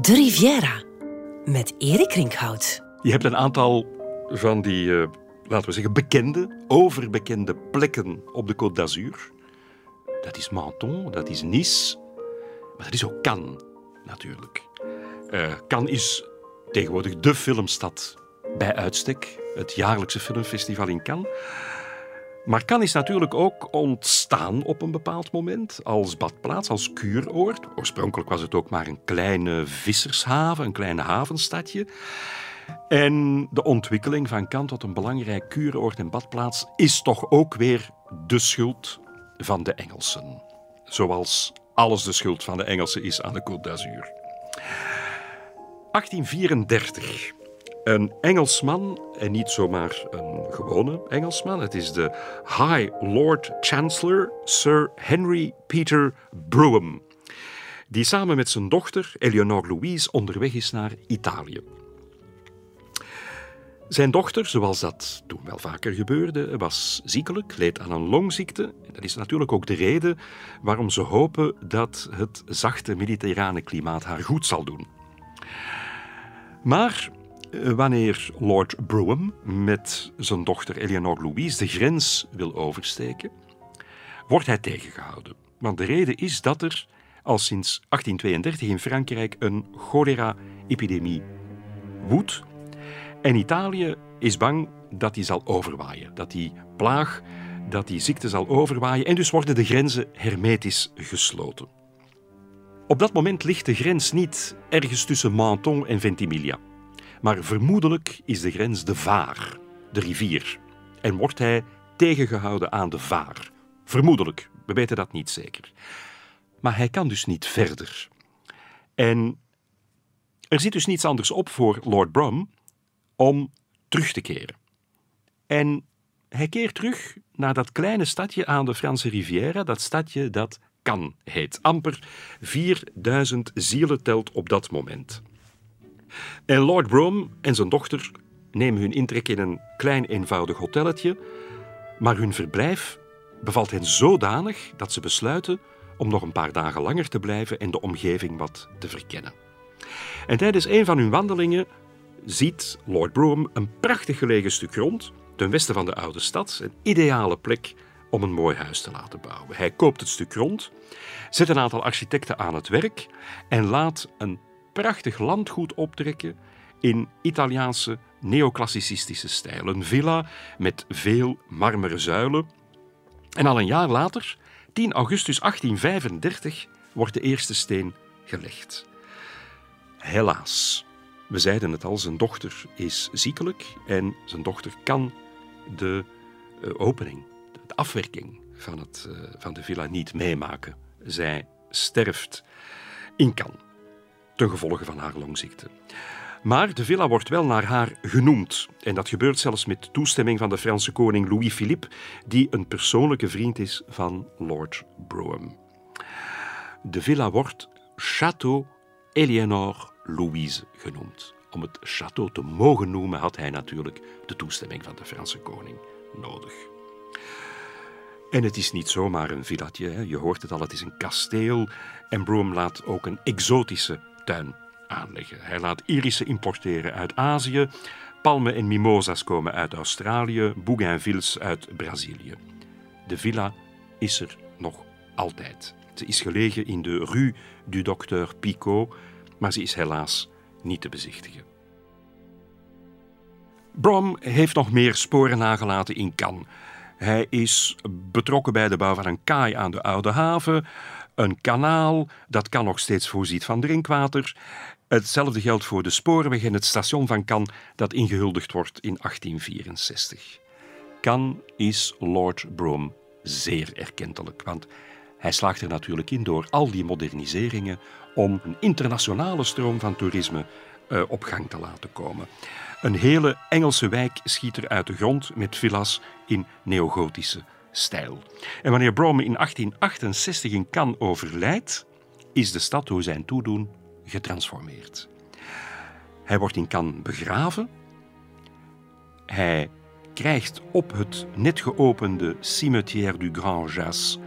De Riviera met Erik Rinkhout. Je hebt een aantal van die, eh, laten we zeggen, bekende, overbekende plekken op de Côte d'Azur. Dat is Menton, dat is Nice, maar dat is ook Cannes, natuurlijk. Uh, Cannes is tegenwoordig de filmstad bij uitstek, het jaarlijkse filmfestival in Cannes. Maar Cannes is natuurlijk ook ontstaan op een bepaald moment als badplaats, als kuuroord. Oorspronkelijk was het ook maar een kleine vissershaven, een kleine havenstadje. En de ontwikkeling van Cannes tot een belangrijk kuuroord en badplaats is toch ook weer de schuld van de Engelsen. Zoals alles de schuld van de Engelsen is aan de Côte d'Azur. 1834. Een Engelsman, en niet zomaar een gewone Engelsman, het is de High Lord Chancellor Sir Henry Peter Brougham, die samen met zijn dochter Eleanor Louise onderweg is naar Italië. Zijn dochter, zoals dat toen wel vaker gebeurde, was ziekelijk, leed aan een longziekte. Dat is natuurlijk ook de reden waarom ze hopen dat het zachte mediterrane klimaat haar goed zal doen. Maar wanneer Lord Brougham met zijn dochter Eleanor Louise de grens wil oversteken, wordt hij tegengehouden. Want de reden is dat er al sinds 1832 in Frankrijk een cholera-epidemie woedt. En Italië is bang dat die zal overwaaien, dat die plaag, dat die ziekte zal overwaaien. En dus worden de grenzen hermetisch gesloten. Op dat moment ligt de grens niet ergens tussen Menton en Ventimiglia. Maar vermoedelijk is de grens de Vaar, de rivier. En wordt hij tegengehouden aan de Vaar. Vermoedelijk, we weten dat niet zeker. Maar hij kan dus niet verder. En er zit dus niets anders op voor Lord Brum om terug te keren. En hij keert terug naar dat kleine stadje aan de Franse Riviera, dat stadje dat Cannes heet. Amper 4000 zielen telt op dat moment. En Lord Brougham en zijn dochter nemen hun intrek in een klein eenvoudig hotelletje, maar hun verblijf bevalt hen zodanig dat ze besluiten om nog een paar dagen langer te blijven en de omgeving wat te verkennen. En tijdens een van hun wandelingen ziet Lord Brougham een prachtig gelegen stuk grond ten westen van de oude stad, een ideale plek om een mooi huis te laten bouwen. Hij koopt het stuk grond, zet een aantal architecten aan het werk en laat een prachtig landgoed optrekken in Italiaanse neoclassicistische stijl. Een villa met veel marmeren zuilen. En al een jaar later, 10 augustus 1835, wordt de eerste steen gelegd. Helaas, we zeiden het al, zijn dochter is ziekelijk en zijn dochter kan de uh, opening, de afwerking van, het, uh, van de villa niet meemaken. Zij sterft in Cannes ten gevolge van haar longziekte. Maar de villa wordt wel naar haar genoemd. En dat gebeurt zelfs met toestemming van de Franse koning Louis-Philippe, die een persoonlijke vriend is van Lord Brougham. De villa wordt Château Eleanor Louise genoemd. Om het château te mogen noemen had hij natuurlijk de toestemming van de Franse koning nodig. En het is niet zomaar een villatje, je hoort het al, het is een kasteel. En Brougham laat ook een exotische aanleggen. Hij laat irissen importeren uit Azië, palmen en mimosa's komen uit Australië, bougainvilles uit Brazilië. De villa is er nog altijd. Ze is gelegen in de Rue du Docteur Picot, maar ze is helaas niet te bezichtigen. Brom heeft nog meer sporen nagelaten in Cannes. Hij is betrokken bij de bouw van een kaai aan de Oude Haven, een kanaal dat kan nog steeds voorziet van drinkwater. Hetzelfde geldt voor de spoorweg en het station van Cannes dat ingehuldigd wordt in 1864. Cannes is Lord Brougham zeer erkentelijk, want hij slaagt er natuurlijk in door al die moderniseringen om een internationale stroom van toerisme uh, op gang te laten komen. Een hele Engelse wijk schiet er uit de grond met villa's in neogotische stijl. En wanneer Brougham in 1868 in Cannes overlijdt, is de stad door zijn toedoen getransformeerd. Hij wordt in Cannes begraven. Hij krijgt op het net geopende Cimetière du Grand Jas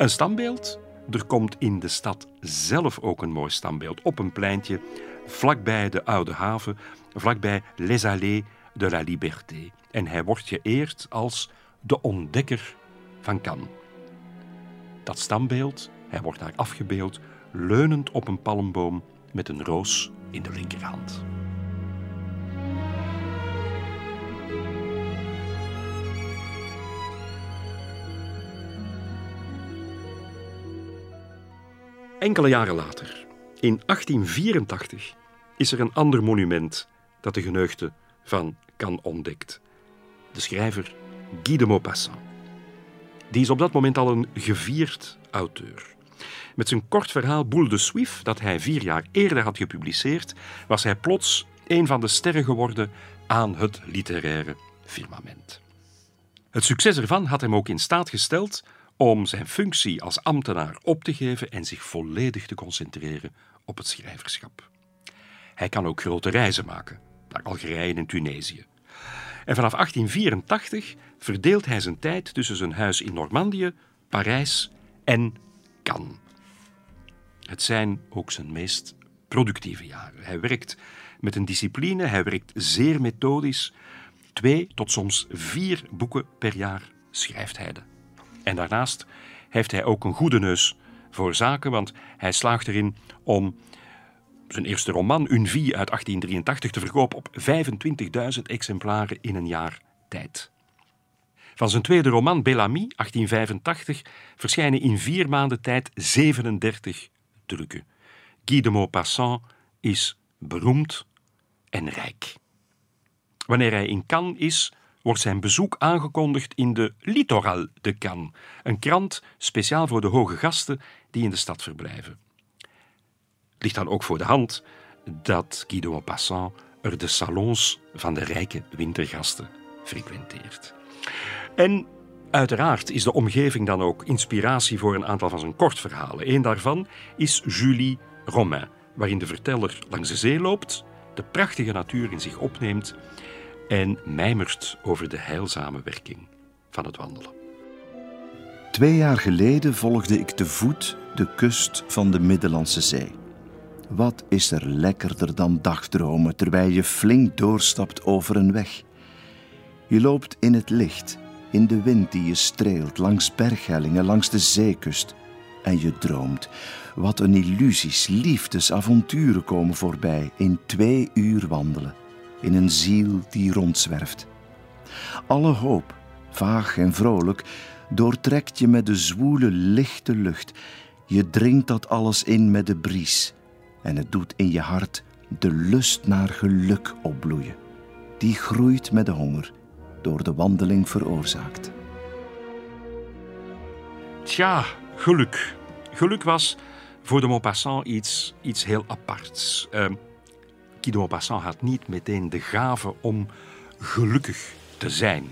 een standbeeld er komt in de stad zelf ook een mooi standbeeld op een pleintje vlakbij de Oude Haven, vlakbij Les Allées de la Liberté. En hij wordt geëerd als de ontdekker van Cannes. Dat standbeeld, hij wordt daar afgebeeld, leunend op een palmboom met een roos in de linkerhand. Enkele jaren later, in 1884, is er een ander monument dat de geneugde van Cannes ontdekt. De schrijver Guy de Maupassant. Die is op dat moment al een gevierd auteur. Met zijn kort verhaal Boule de Suif, dat hij vier jaar eerder had gepubliceerd, was hij plots een van de sterren geworden aan het literaire firmament. Het succes ervan had hem ook in staat gesteld om zijn functie als ambtenaar op te geven en zich volledig te concentreren op het schrijverschap. Hij kan ook grote reizen maken, naar Algerije en Tunesië. En vanaf 1884 verdeelt hij zijn tijd tussen zijn huis in Normandië, Parijs en Cannes. Het zijn ook zijn meest productieve jaren. Hij werkt met een discipline, hij werkt zeer methodisch. Twee tot soms vier boeken per jaar schrijft hij. En daarnaast heeft hij ook een goede neus voor zaken, want hij slaagt erin om zijn eerste roman, Une vie uit 1883, te verkopen op 25.000 exemplaren in een jaar tijd. Van zijn tweede roman, Bellamy, 1885, verschijnen in vier maanden tijd 37 drukken. Guy de Maupassant is beroemd en rijk. Wanneer hij in Cannes is, wordt zijn bezoek aangekondigd in de Littoral de Cannes, een krant speciaal voor de hoge gasten die in de stad verblijven. Het ligt dan ook voor de hand dat Guy de Maupassant er de salons van de rijke wintergasten frequenteert. En uiteraard is de omgeving dan ook inspiratie voor een aantal van zijn kortverhalen. Een daarvan is Julie Romain, waarin de verteller langs de zee loopt, de prachtige natuur in zich opneemt en mijmert over de heilzame werking van het wandelen. Twee jaar geleden volgde ik te voet de kust van de Middellandse Zee. Wat is er lekkerder dan dagdromen terwijl je flink doorstapt over een weg? Je loopt in het licht, in de wind die je streelt, langs berghellingen, langs de zeekust. En je droomt. Wat een illusies, liefdes, avonturen komen voorbij in twee uur wandelen in een ziel die rondzwerft. Alle hoop, vaag en vrolijk, doortrekt je met de zwoele, lichte lucht. Je dringt dat alles in met de bries en het doet in je hart de lust naar geluk opbloeien. Die groeit met de honger, door de wandeling veroorzaakt. Tja, geluk. Geluk was voor de Maupassant iets, iets heel aparts. Uh, Guy de Maupassant had niet meteen de gave om gelukkig te zijn.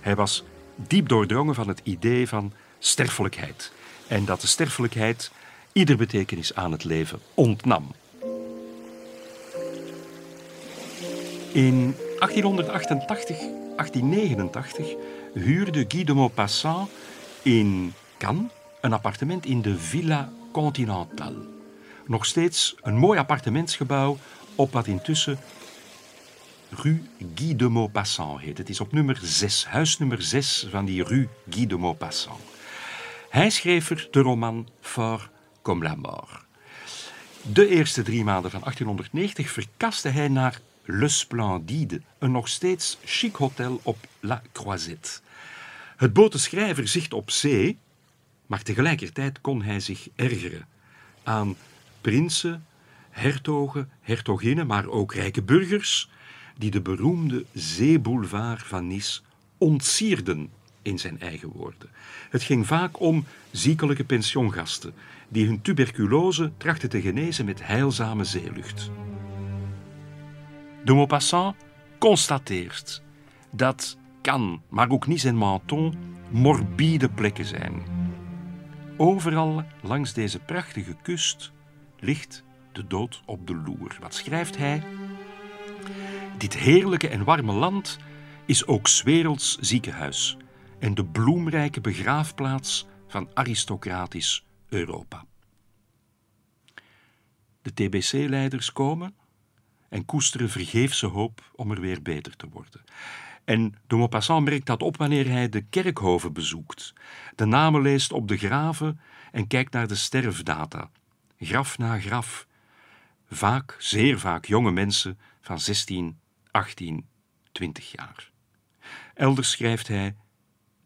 Hij was diep doordrongen van het idee van sterfelijkheid. En dat de sterfelijkheid ieder betekenis aan het leven ontnam. In 1888, 1889 huurde Guy de Maupassant in Cannes een appartement in de Villa Continentale. Nog steeds een mooi appartementsgebouw op wat intussen Rue Guy de Maupassant heet. Het is op nummer 6, huis nummer 6 van die Rue Guy de Maupassant. Hij schreef er de roman For comme la mort. De eerste drie maanden van 1890 verkaste hij naar Le Splendide, een nog steeds chic hotel op La Croisette. Het bood schrijver zicht op zee, maar tegelijkertijd kon hij zich ergeren aan prinsen, hertogen, hertoginnen, maar ook rijke burgers, die de beroemde zeeboulevard van Nice ontsierden in zijn eigen woorden. Het ging vaak om ziekelijke pensioengasten die hun tuberculose trachten te genezen met heilzame zeelucht. De Maupassant constateert dat Cannes, maar ook Nice en Menton morbide plekken zijn. Overal langs deze prachtige kust ligt de dood op de loer. Wat schrijft hij? Dit heerlijke en warme land is ook werelds ziekenhuis en de bloemrijke begraafplaats van aristocratisch Europa. De TBC-leiders komen en koesteren vergeefse hoop om er weer beter te worden. En de Maupassant merkt dat op wanneer hij de kerkhoven bezoekt, de namen leest op de graven en kijkt naar de sterfdata, graf na graf. Vaak, zeer vaak, jonge mensen van 16, 18, 20 jaar. Elders schrijft hij: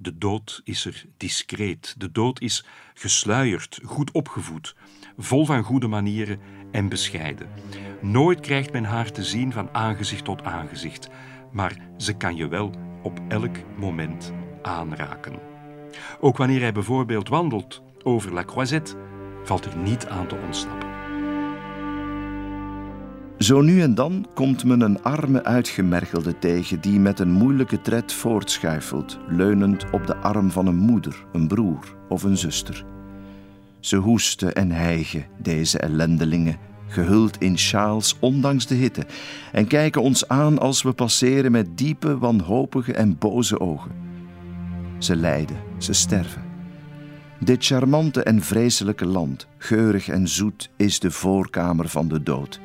De dood is er discreet, de dood is gesluierd, goed opgevoed, vol van goede manieren en bescheiden. Nooit krijgt men haar te zien van aangezicht tot aangezicht, maar ze kan je wel op elk moment aanraken. Ook wanneer hij bijvoorbeeld wandelt over La Croisette, valt er niet aan te ontsnappen. Zo nu en dan komt men een arme uitgemergelde tegen die met een moeilijke tred voortschuifelt, leunend op de arm van een moeder, een broer of een zuster. Ze hoesten en hijgen, deze ellendelingen, gehuld in sjaals ondanks de hitte, en kijken ons aan als we passeren met diepe, wanhopige en boze ogen. Ze lijden, ze sterven. Dit charmante en vreselijke land, geurig en zoet, is de voorkamer van de dood.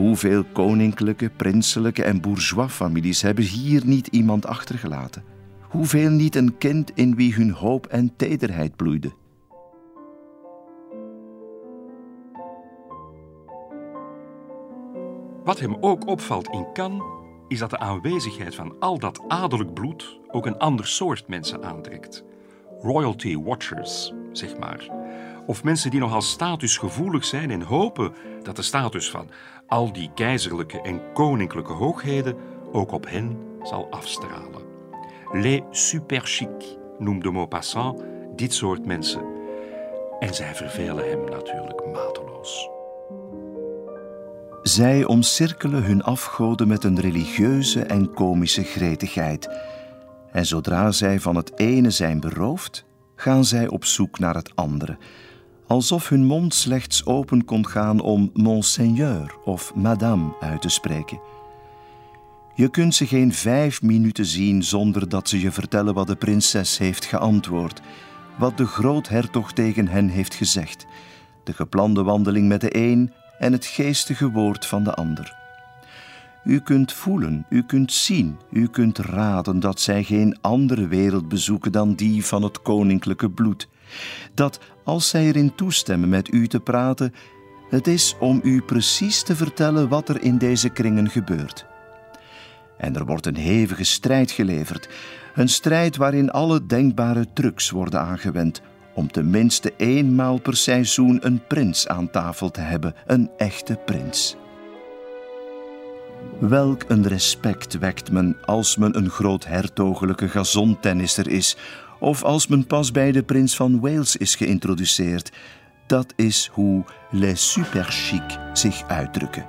Hoeveel koninklijke, prinselijke en bourgeois families hebben hier niet iemand achtergelaten? Hoeveel niet een kind in wie hun hoop en tederheid bloeide? Wat hem ook opvalt in Cannes, is dat de aanwezigheid van al dat adellijk bloed ook een ander soort mensen aantrekt. Royalty watchers, zeg maar. Of mensen die nogal statusgevoelig zijn en hopen dat de status van al die keizerlijke en koninklijke hoogheden ook op hen zal afstralen. Les super chic noemde Maupassant dit soort mensen. En zij vervelen hem natuurlijk mateloos. Zij omcirkelen hun afgoden met een religieuze en komische gretigheid. En zodra zij van het ene zijn beroofd, gaan zij op zoek naar het andere, alsof hun mond slechts open kon gaan om monseigneur of madame uit te spreken. Je kunt ze geen vijf minuten zien zonder dat ze je vertellen wat de prinses heeft geantwoord, wat de groothertog tegen hen heeft gezegd, de geplande wandeling met de een en het geestige woord van de ander. U kunt voelen, u kunt zien, u kunt raden dat zij geen andere wereld bezoeken dan die van het koninklijke bloed. Dat als zij erin toestemmen met u te praten, het is om u precies te vertellen wat er in deze kringen gebeurt. En er wordt een hevige strijd geleverd, een strijd waarin alle denkbare trucs worden aangewend om tenminste eenmaal per seizoen een prins aan tafel te hebben, een echte prins. Welk een respect wekt men als men een groot hertogelijke gazontennisser is, of als men pas bij de prins van Wales is geïntroduceerd. Dat is hoe les super chic zich uitdrukken.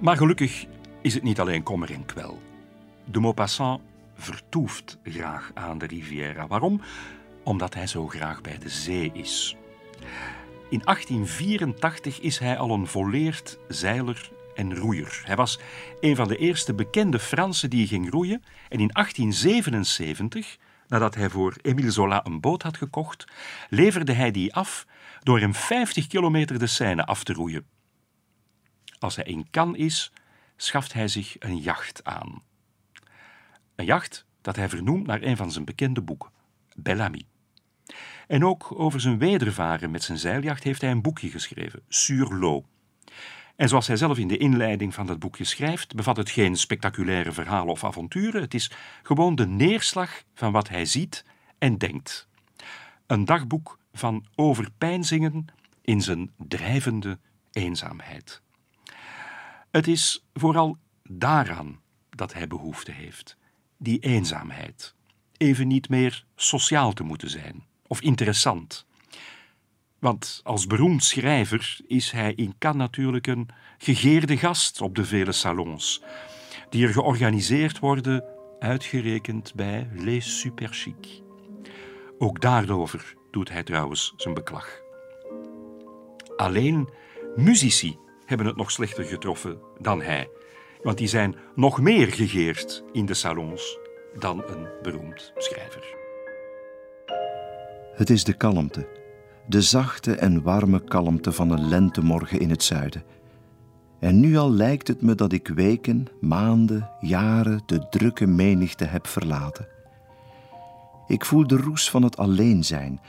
Maar gelukkig is het niet alleen kommer en kwel. De Maupassant vertoeft graag aan de Riviera. Waarom? Omdat hij zo graag bij de zee is. In 1884 is hij al een volleerd zeiler en roeier. Hij was een van de eerste bekende Fransen die ging roeien. En in 1877, nadat hij voor Émile Zola een boot had gekocht, leverde hij die af door hem 50 kilometer de Seine af te roeien. Als hij in Cannes is, schaft hij zich een jacht aan. Een jacht dat hij vernoemt naar een van zijn bekende boeken, Bellamy. En ook over zijn wedervaren met zijn zeiljacht heeft hij een boekje geschreven, Sur l'eau. En zoals hij zelf in de inleiding van dat boekje schrijft, bevat het geen spectaculaire verhalen of avonturen. Het is gewoon de neerslag van wat hij ziet en denkt. Een dagboek van overpeinzingen in zijn drijvende eenzaamheid. Het is vooral daaraan dat hij behoefte heeft die eenzaamheid. Even niet meer sociaal te moeten zijn of interessant. Want als beroemd schrijver is hij in Cannes natuurlijk een gegeerde gast op de vele salons, die er georganiseerd worden, uitgerekend bij Les Super Chic. Ook daarover doet hij trouwens zijn beklag. Alleen muzici hebben het nog slechter getroffen dan hij want die zijn nog meer gegeerd in de salons. dan een beroemd schrijver. Het is de kalmte, de zachte en warme kalmte van een lentemorgen in het zuiden. En nu al lijkt het me dat ik weken, maanden, jaren de drukke menigte heb verlaten. Ik voel de roes van het alleen zijn,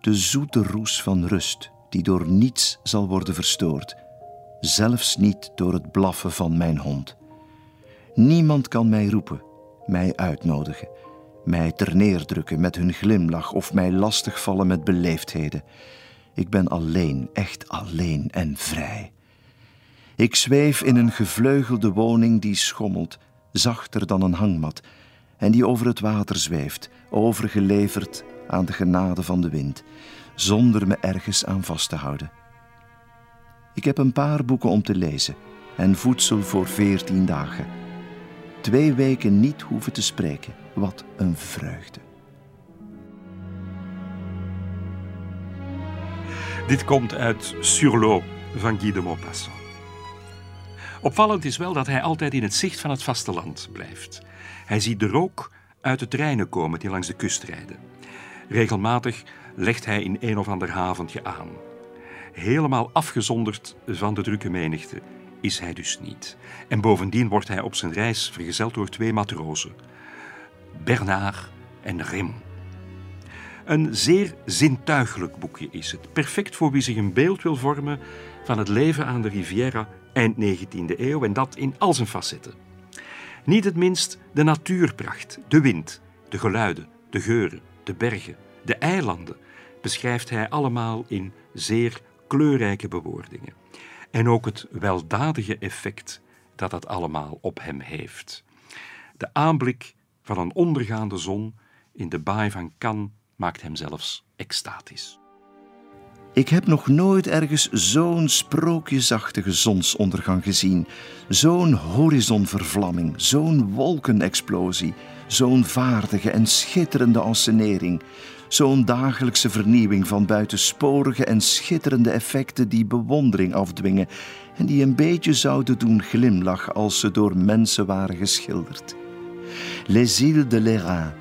de zoete roes van rust, die door niets zal worden verstoord, zelfs niet door het blaffen van mijn hond. Niemand kan mij roepen, mij uitnodigen, mij terneerdrukken met hun glimlach of mij lastigvallen met beleefdheden. Ik ben alleen, echt alleen en vrij. Ik zweef in een gevleugelde woning die schommelt, zachter dan een hangmat, en die over het water zweeft, overgeleverd aan de genade van de wind, zonder me ergens aan vast te houden. Ik heb een paar boeken om te lezen en voedsel voor veertien dagen. Twee weken niet hoeven te spreken. Wat een vreugde. Dit komt uit Sur l'eau van Guy de Maupassant. Opvallend is wel dat hij altijd in het zicht van het vasteland blijft. Hij ziet de rook uit de treinen komen die langs de kust rijden. Regelmatig legt hij in een of ander haventje aan. Helemaal afgezonderd van de drukke menigte is hij dus niet. En bovendien wordt hij op zijn reis vergezeld door twee matrozen, Bernard en Raymond. Een zeer zintuigelijk boekje is het, perfect voor wie zich een beeld wil vormen van het leven aan de Riviera eind 19e eeuw en dat in al zijn facetten. Niet het minst de natuurpracht, de wind, de geluiden, de geuren, de bergen, de eilanden beschrijft hij allemaal in zeer kleurrijke bewoordingen. En ook het weldadige effect dat dat allemaal op hem heeft. De aanblik van een ondergaande zon in de baai van Cannes maakt hem zelfs extatisch. Ik heb nog nooit ergens zo'n sprookjesachtige zonsondergang gezien, zo'n horizonvervlamming, zo'n wolkenexplosie, zo'n vaardige en schitterende ensenering, zo'n dagelijkse vernieuwing van buitensporige en schitterende effecten die bewondering afdwingen en die een beetje zouden doen glimlachen als ze door mensen waren geschilderd. Les îles de l'Airain,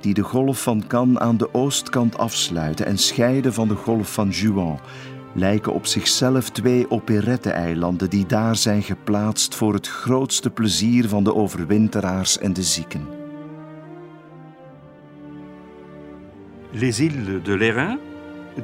die de golf van Cannes aan de oostkant afsluiten en scheiden van de golf van Juan, lijken op zichzelf twee operette-eilanden die daar zijn geplaatst voor het grootste plezier van de overwinteraars en de zieken. Les îles de l'Airain,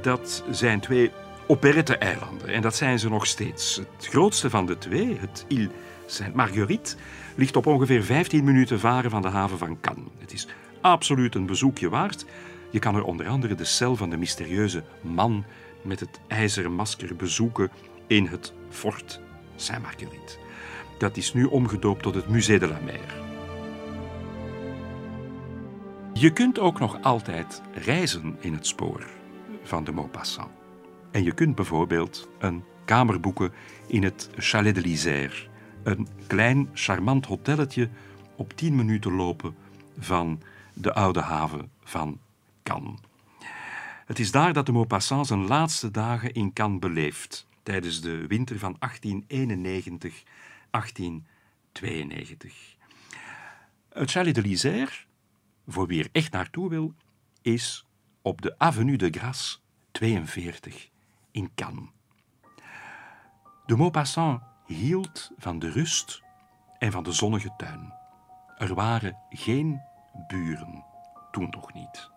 dat zijn twee operette-eilanden en dat zijn ze nog steeds. Het grootste van de twee, het Île Sainte-Marguerite, ligt op ongeveer 15 minuten varen van de haven van Cannes. Het is absoluut een bezoekje waard. Je kan er onder andere de cel van de mysterieuze man met het ijzeren masker bezoeken in het Fort Saint-Marguerite. Dat is nu omgedoopt tot het Musée de la Mer. Je kunt ook nog altijd reizen in het spoor van de Maupassant. En je kunt bijvoorbeeld een kamer boeken in het Chalet de l'Isère, een klein charmant hotelletje op 10 minuten lopen van de oude haven van Cannes. Het is daar dat de Maupassant zijn laatste dagen in Cannes beleeft, tijdens de winter van 1891-1892. Het Chalet de l'Isère, voor wie er echt naartoe wil, is op de Avenue de Grasse 42 in Cannes. De Maupassant hield van de rust en van de zonnige tuin. Er waren geen buren, toen nog niet.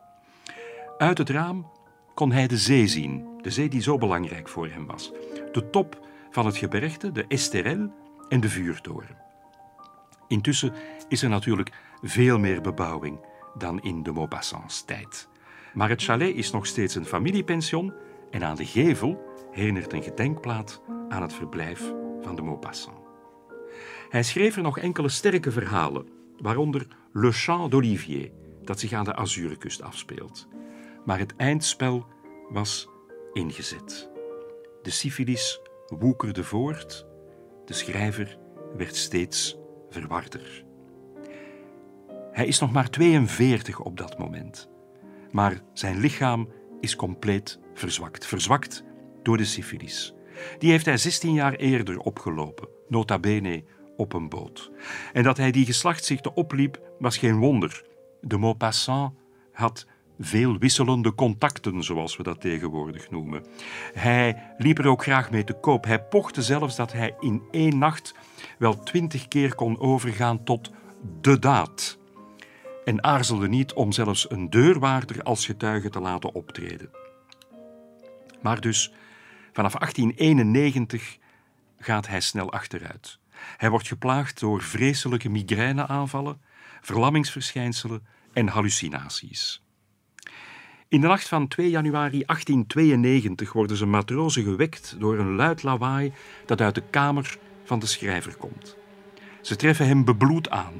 Uit het raam kon hij de zee zien, de zee die zo belangrijk voor hem was. De top van het gebergte, de Esterel en de vuurtoren. Intussen is er natuurlijk veel meer bebouwing dan in de Maupassants tijd. Maar het chalet is nog steeds een familiepension en aan de gevel herinnert een gedenkplaat aan het verblijf van de Maupassant. Hij schreef er nog enkele sterke verhalen, waaronder Le Chant d'Olivier, dat zich aan de Azurenkust afspeelt. Maar het eindspel was ingezet. De syfilis woekerde voort, de schrijver werd steeds verwarder. Hij is nog maar 42 op dat moment, maar zijn lichaam is compleet verzwakt. Verzwakt door de syfilis. Die heeft hij 16 jaar eerder opgelopen, nota bene op een boot. En dat hij die geslachtsziekte opliep, was geen wonder. De Maupassant had veel wisselende contacten, zoals we dat tegenwoordig noemen. Hij liep er ook graag mee te koop. Hij pochte zelfs dat hij in één nacht wel twintig keer kon overgaan tot de daad. En aarzelde niet om zelfs een deurwaarder als getuige te laten optreden. Maar dus, vanaf 1891 gaat hij snel achteruit. Hij wordt geplaagd door vreselijke migraineaanvallen, verlammingsverschijnselen en hallucinaties. In de nacht van 2 januari 1892 worden zijn matrozen gewekt door een luid lawaai dat uit de kamer van de schrijver komt. Ze treffen hem bebloed aan.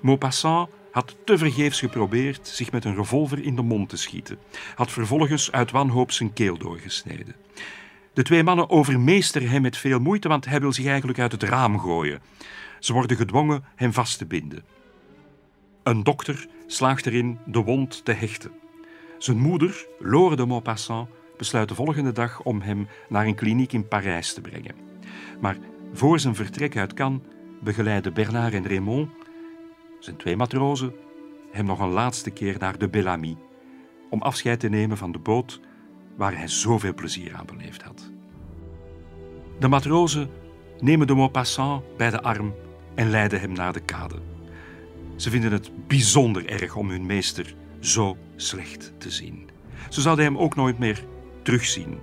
Maupassant had tevergeefs geprobeerd zich met een revolver in de mond te schieten, had vervolgens uit wanhoop zijn keel doorgesneden. De twee mannen overmeesteren hem met veel moeite, want hij wil zich eigenlijk uit het raam gooien. Ze worden gedwongen hem vast te binden. Een dokter slaagt erin de wond te hechten. Zijn moeder, Laure de Maupassant, besluit de volgende dag om hem naar een kliniek in Parijs te brengen. Maar voor zijn vertrek uit Cannes begeleiden Bernard en Raymond, zijn twee matrozen, hem nog een laatste keer naar de Bellamy om afscheid te nemen van de boot waar hij zoveel plezier aan beleefd had. De matrozen nemen de Maupassant bij de arm en leiden hem naar de kade. Ze vinden het bijzonder erg om hun meester zo slecht te zien. Ze zouden hem ook nooit meer terugzien.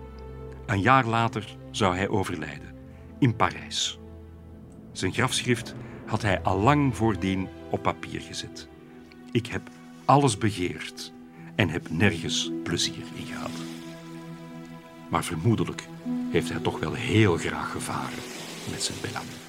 Een jaar later zou hij overlijden, in Parijs. Zijn grafschrift had hij al lang voordien op papier gezet. Ik heb alles begeerd en heb nergens plezier in gehad. Maar vermoedelijk heeft hij toch wel heel graag gevaren met zijn Bellamy.